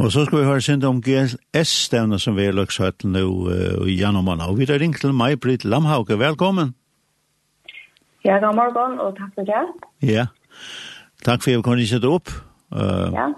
Og så skal vi høre sinde om GLS-stevne som vi har lagt høyt nå uh, i januar. Og vi har ringt til meg, Britt Lamhauke. Velkommen. Ja, god morgen, og takk for det. Ja, takk for at vi kunne sette opp. Uh, ja.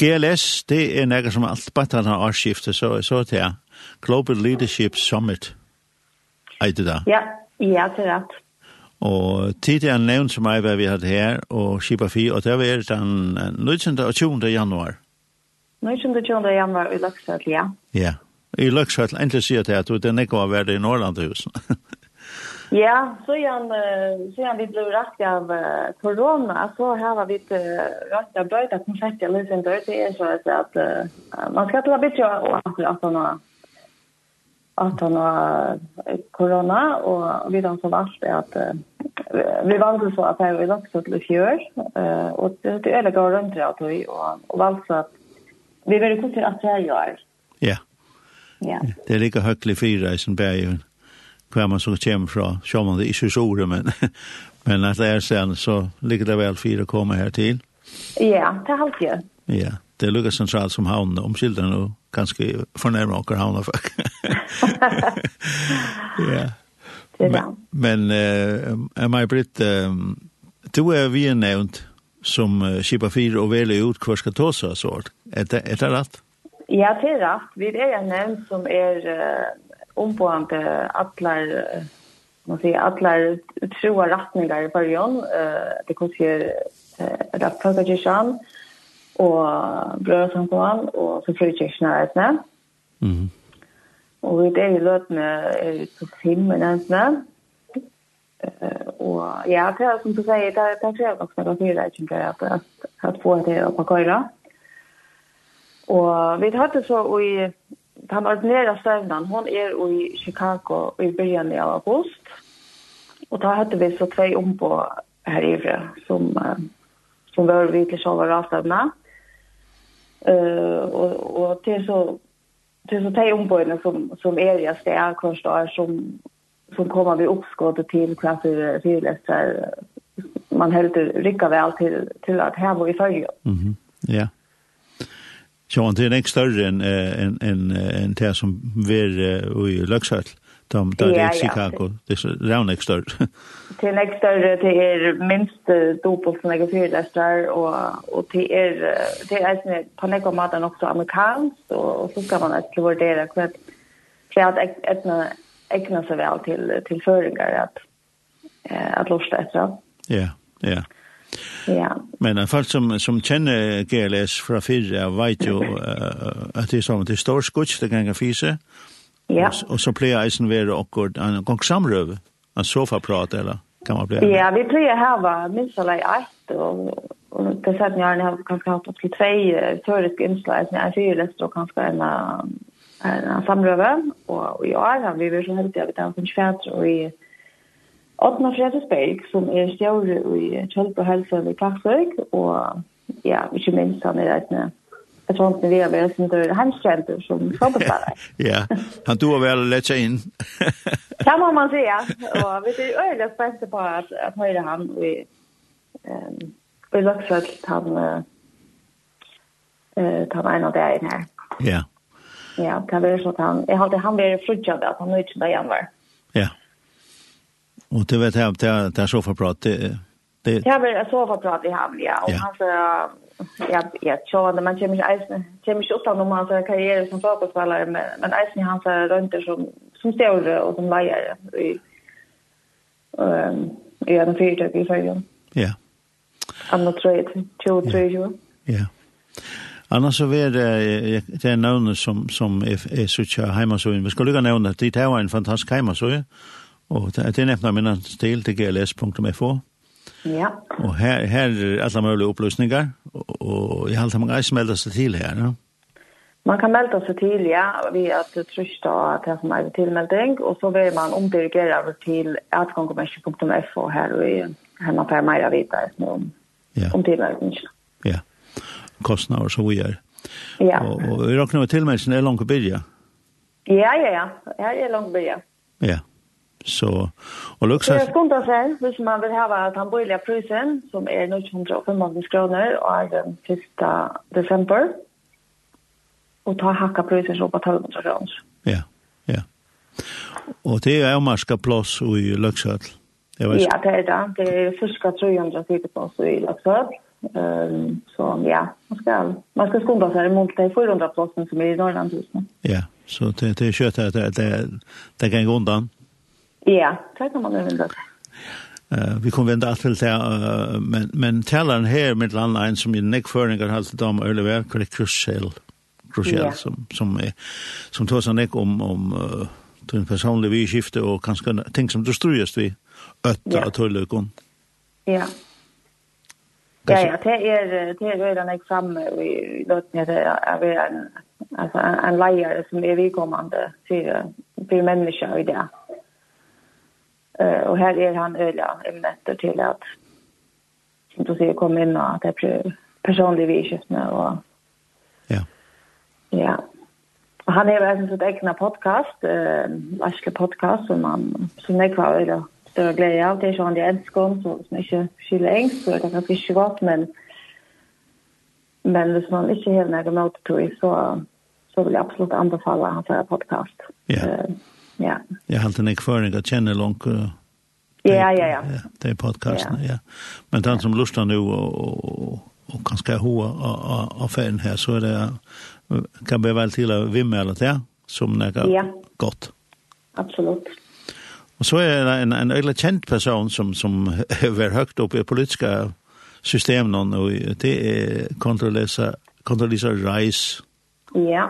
GLS, det er noe som alt bare har årsskiftet, så, så det er Global Leadership Summit. Er det da? Ja, ja, det er rett. Og tidligere nevnt som jeg hva vi hadde her, og Kipa 4, og det var den 19. og 20. januar. Nå er ikke det ikke jammer i Løksøtl, ja. Ja, i Løksøtl, endelig sier til at du er nekva verdig i Norrlandhusen. Ja, så igen så igen vi ble rakt av korona, så har vi inte rakt av bröt att konfekt eller sen då det är så uh, man ska ta bit och att han at han har korona, og vi har så vart at uh, vi valgte så at att det är också till uh, og det det er det går rundt det att vi och valt så at Vi vil kunne til at jeg gjør. Ja. Ja. Det er like høytlig fire i sin berg, hva man så kommer fra, så man det ikke så ordet, men, men at det er sen, så ligger det vel fire å komme her til. Ja, det er alt jo. Ja, det er lukket sentralt som havn, omkildene og ganske fornærmer åker havn og fuck. ja. Det er men, men uh, Maja Britt, um, du er vi er nevnt, som uh, kipa fyra og velja ut hva skal ta seg sånt. Er det, er det rett? Ja, det er rett. Vi er en nevn som er uh, omboende atler, uh, man sier, atler troa retninger i fargen. Uh, det kan si uh, Rattfagakirkjan og Brødsamkommand og så frukirkjen er etne. Mm. Og vi er i løtene er på fem og nevntene. Uh, Och ja, det är som du säger, det, det kräver också några fyrläggningar att, att, att få det att parkera. Och vi hade så i den ordinära stövnan, hon är i Chicago i början av august. Och då hade vi så två ombå här ivre som, som var vid till själva rastövna. Uh, och, och det är så det är så två ombådna som, som är i sted kvarstår som som kommer vi uppskottet till klasser fyrlästar man helt rycka väl till till att här var i följe. Mhm. Ja. Så det till en större än en en en det som ver i Luxhall. De där i Chicago. Det är round next större. Till next större till er minst dopel som jag fyrlästar och och till är det är på något sätt också amerikanskt och så ska man att vara där kväll. Så ett, ett ägna sig väl till till föringar att eh att lusta efter. Ja, ja. Ja. Men folk som som känner GLS från förra vet jo uh, at det är som det står skutch det kan fise. Ja. Og, og så plejer isen være akkurat en gang samröv. En sofa prat eller kan man bli. Ja, vi pleier här va minst alla ett og, og det sätt jeg har ni har kanske haft upp till innslag, som inslag när jag fyller så kanske en en samrøve, og i år har vi vært så heldig at vi tar en kjært og i Åtna Fredesberg, som er stjåre i Kjølp og Helse i Klagsøk, og ja, ikke minst han er et Jeg tror ikke vi har vært som dør hemskjenter som fotballspiller. ja, han tog vel lett seg inn. det må man säga. Og vi er øyelig spente på at, at høyre han i, um, i Løksøk, han, uh, han en av det her. Ja. Yeah. Ja, det var så att han, jag hade han varit frukad att han nu inte där igen. Ja. Och det vet jag att det är så förprat, det... Det jag vill så förprat i hamn, ja. Och han så, ja, ja, så när man kommer inte, kommer inte utan om hans karriär som fotbollsspelare, men, men eisen i hans rönter som, som större och som lejare i, um, i en fyrtök i färgen. Ja. Annat tror jag, 23 Ja. Ja. Annars så är det det er någon som som är, er så tjä hemma vi skulle kunna nämna at det var en fantastisk heimasøye. så och det nevnt av mina stil til gls.fo. Ja. Och här här alla möjliga upplysningar och jag mange många smälta seg till her. ja. Man kan melda seg til, ja, ved at trykta til som er tilmelding, og så vil man omdirigere over til atgangkommersi.fo her, og hemma mer meira vita om, ja. om tilmeldingen kostnader så vi är. Ja. Och, og vi råkner med tilmeldelsen, är langt å börja. Ja, ja, ja. Här är langt att börja. Ja. Så, och luxa... Det är skumt att säga, hvis man vill ha den borgerliga prisen, som är 950 kroner, och är den sista december, och ta hacka prisen så på 1200 kronor. Ja, ja. Och det är ju marska plås i Luxhöll. Ja, det är det. Det är första 300 sitter på i Luxhöll. Um, så ja, man ska, man ska skunda sig mot de 400 platsen som är i Norrland just nu. Ja, så det, det är kött att det, det, det kan gå undan. Ja, det kan man vända Eh, vi kommer vända till det, uh, men, men tällan här med landline som ju Nick Förninger har alltid om Ölever, korrekt krussel, krussel som, som, är, som tar sig Nick om, om uh, personlig vi skifte och kanske ting som du ströjast vi ötta yeah. och tullökon. Ja. Ja, ja, det er det er redan jeg framme i låten at jeg er en, altså, en leier som er vidkommende for, for mennesker i det. Eh og her er han øyla emnetter til at som du sier kom inn og at det er personlig vidskiftene og ja. ja. Og han er jo en sånn egna podcast, eh, Larske podcast, som, han, som jeg var øyla større glede av. Det er ikke han de elsker om, som ikke skylder engst, så det er kanskje ikke godt, men, men hvis man ikke har noen motortøy, så, så vil jeg absolutt anbefale hans for podcast. Ja. Uh, ja. Jeg alltid en ekføring at kjenne langt Ja, ja, ja. Det är podcasten, ja. Men den som lustar nu och, och, och kanske hoa av färden här så är det kan bli väl till att vimma eller det som är gott. Ja, absolut. Og så er det en, en øyla kjent person som, som er høyt opp i politiska systemen og det er Condoleezza, Condoleezza Rice. Ja.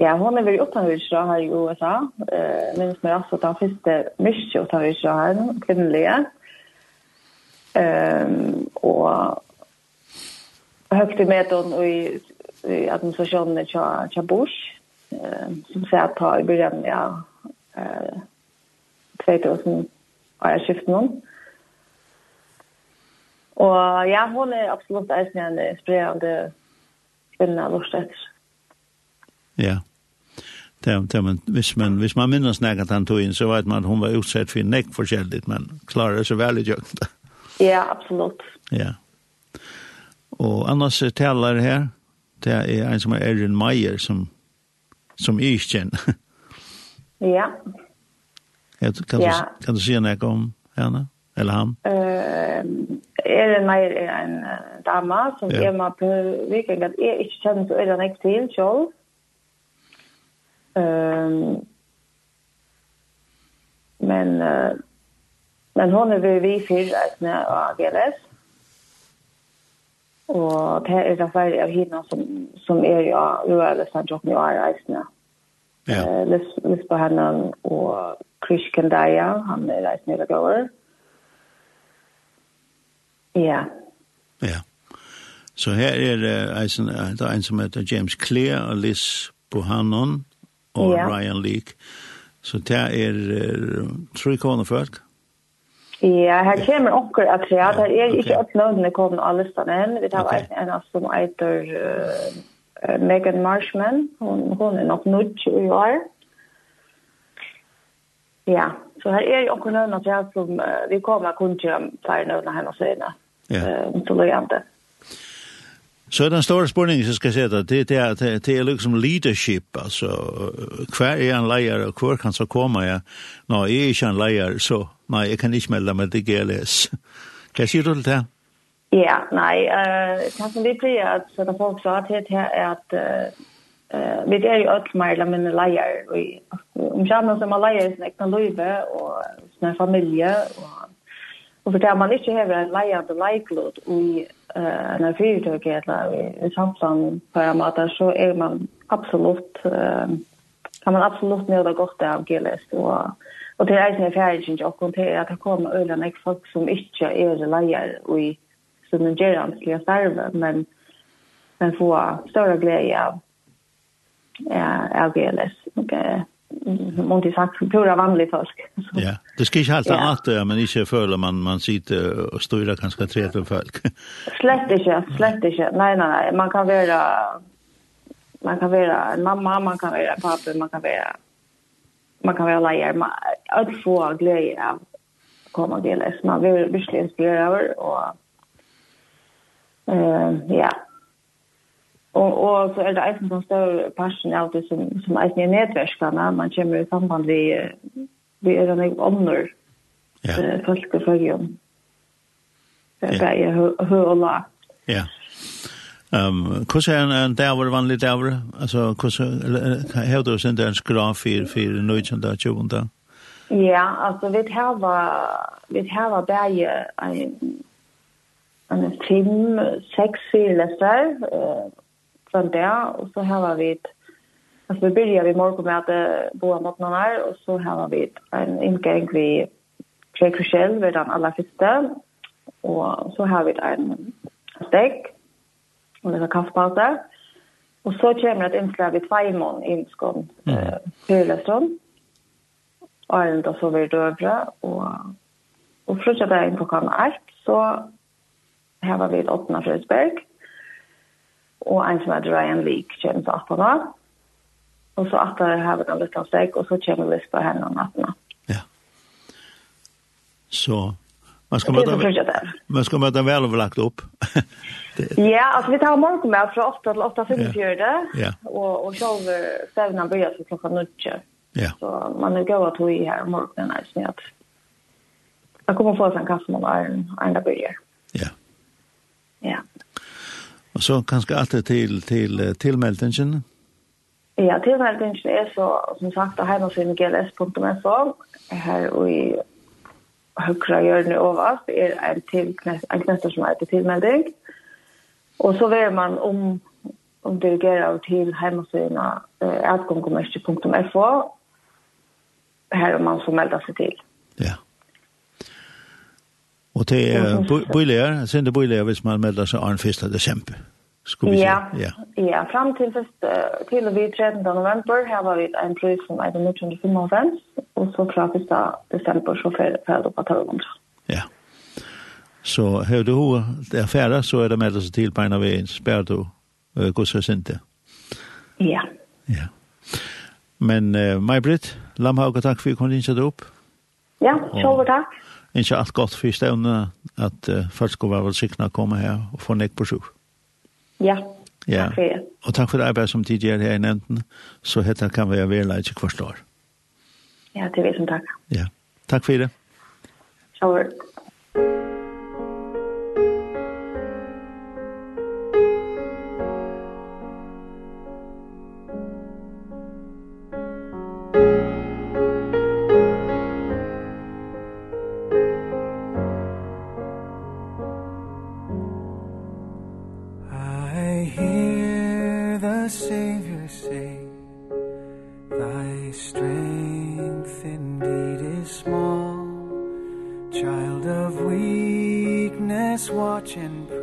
Ja, hon er veldig utenhøysra her i USA. Uh, minst meg også den første mye utenhøysra her, kvinnelige. Um, og høyt i medon i, i administrasjonen til Bush, Eh, som sier at ta i begynnelsen, ja, uh, 2000 år skift nu. Og ja, hun er absolutt eisen en spredende kvinne av Lorsk etter. Ja. Det, det, men, hvis, man, hvis man minnes nægget han tog inn, så vet man at hun var utsett for nekk forskjellig, men klarer så veldig gjøkt. ja, absolutt. Ja. Og annars taler her, det er en som er Erin Meyer, som, som er ikke kjenner. ja. Kan du, ja. kan du si noe om henne? Eller han? Uh, er en mer er en dama som ja. er med på viking, at jeg ikke kjenner så er han ikke til selv. Um, men uh, men hon er ved vi fyra etter av GLS. Og det er derfor av hina som, som er ja, jo er det snart jokken jo er eisne. Ja. Uh, Lyst på henne og Chris Kendaya, han er reit nere gåer. Ja. Ja. Så her er det en, det er en som heter James Clear og Liz Bohannon og ja. Ryan Leak. Så det er uh, tre kone folk. Ja, her kommer onker at ja, det er okay. ikke oppnående kone av listan enn. Vi tar okay. en av som eiter uh, Megan Marshman. Hun, hun er nok nødt i år. Ja. Ja, så her er jo også noen av det som uh, vi kommer kun til å flere noen av henne søgne. Ja. Uh, så det Så den stora spårningen som skal säga det, det er, det er liksom leadership altså, hver er en leier, og hver kan så komme, jag. Nå, jeg er ikke en leier, så nei, jeg kan ikke melde meg til GLS. Hva sier du til det där? Ja, nej, eh kan vi säga at, så det folk sa til det är att eh vi är ju allt mer eller mindre lejer och om jag som alla lejer som kan leva och sin familje och och för det man inte har en lejande lejklod i eh när vi då går där i samsam parametrar så är man absolut kan man absolut nöda gott av GLS och Og det är ju färdigt inte och kontra at det kommer øyne näck folk som ikke er leier och i som en gerant skulle starva men men få större glädje av är AGLS. Och många sagt pura vanlig folk. Ja, det ska ikke alltid at det, men inte føler man man sitter och styrar tre til folk. Slett inte, slett inte. Nej, nej, nej. Man kan vara man kan vara en mamma, man kan vara pappa, man kan vara man kan vara Man, Att få glädje av komma delas. Man vill verkligen inspirera och eh, ja, Og, og så er det eisen som større parten av det som, som eisen er nedverskene. Man kommer i samband vi, vi er en ånder ja. eh, folk og følgen. Det er ja. hø og la. Ja. Um, hvordan er en dæver vanlig dæver? Altså, hvordan har du sendt en skraf for, for nøytjende og tjuvende? Ja, altså, vi har vi har bare en en fem, seks fyrlesser, sen där och så har vi ett alltså vi börjar vi morgon med att bo mot någon här och så har vi en ingång vi Jake Rochelle vid den allra första och så har vi en stek och en kaffepausa och så kommer det inslag vid Tvajmon i Skån eh, Pyrlöström Arlen då så vi dövra och och frukta där in på kan 8 så här var vi ett öppna Frösberg og en som heter Ryan Leak kommer til Appara. Og så etter har vi en liten steg, og så kommer vi på henne om natten. Ja. Så man skal møte, man skal møte vel overlagt opp. ja, altså vi tar morgenmøte fra 8 til 8.45, ja. ja. og, og så over stevnen begynner til klokka 9. Ja. Så man er gøy å ta i her om morgenen, er snitt. Jeg kommer få oss en kaffe med en, en der begynner. Ja. Ja. Og så kanskje alltid til, til tilmeldingen? Ja, tilmeldingen er så, som sagt, av heimasynet gls.so. Her og i høyre hjørne overast er en, til, en knester som heter tilmelding. Og så ver man om, om dirigerer til heimasynet eh, atgongommerske.fo her man får melda seg til. Ja. Yeah. Og det er bøyleger, sinde bøyleger, hvis man melder sig den 1. december. Skulle vi ja, ja. ja, frem til, først, til og ved 13. november her var vi en pris som er 1995, og så fra 1. december så falder det på 1200. Ja. Så har du hur det är färda så er det med sig till på en av en spärr då. Guds. Ja. Ja. Men uh, Maj-Britt, Lamhauga, tack för att du kom in upp. Ja, sjølv takk. Ikke alt godt for stevne at uh, folk skal være velsikne å komme her og få nekk på sjur. Ja, ja. takk for det. Og takk for det arbeid som DJ gjør her i nevnten, så heter kan vi være ikke hvert år. Ja, det vil som takk. Ja, takk for det. Sjølv. the Savior say Thy strength indeed is small. Child of weakness watch and pray.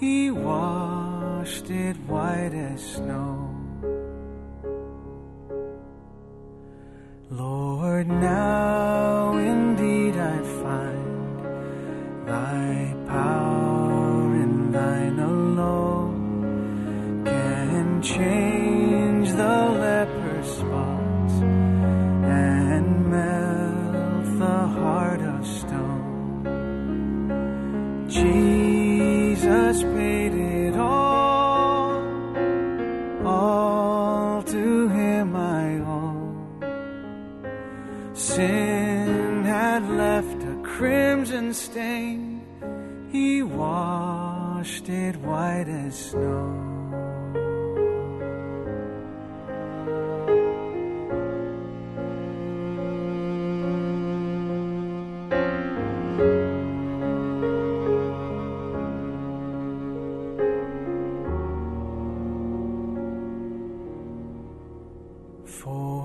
He washed it white as snow. Jesus paid for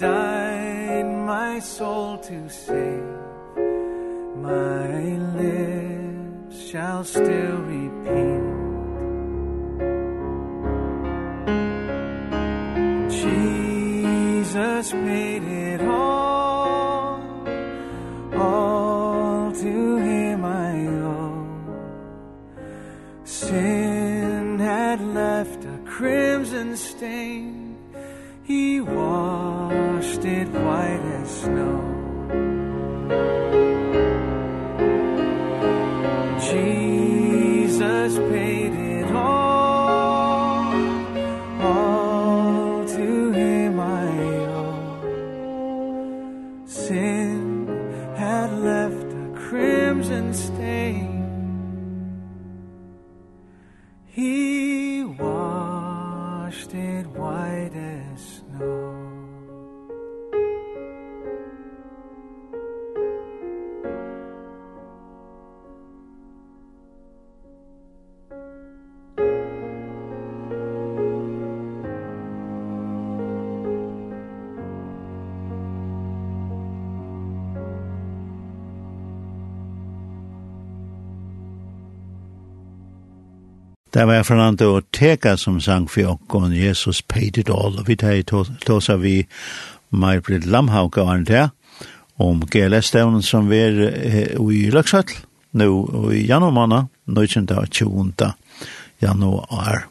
died my soul to save. My lips shall still repeat. Jesus paid Det var Fernando Ortega som sang for okkon Jesus paid it all. Og vi tar i tåsa vi Marbrid Lamhaug og han der om GLS-stevnen som vi er i Løksøtl nå i januar måned, 19. og 20. januar.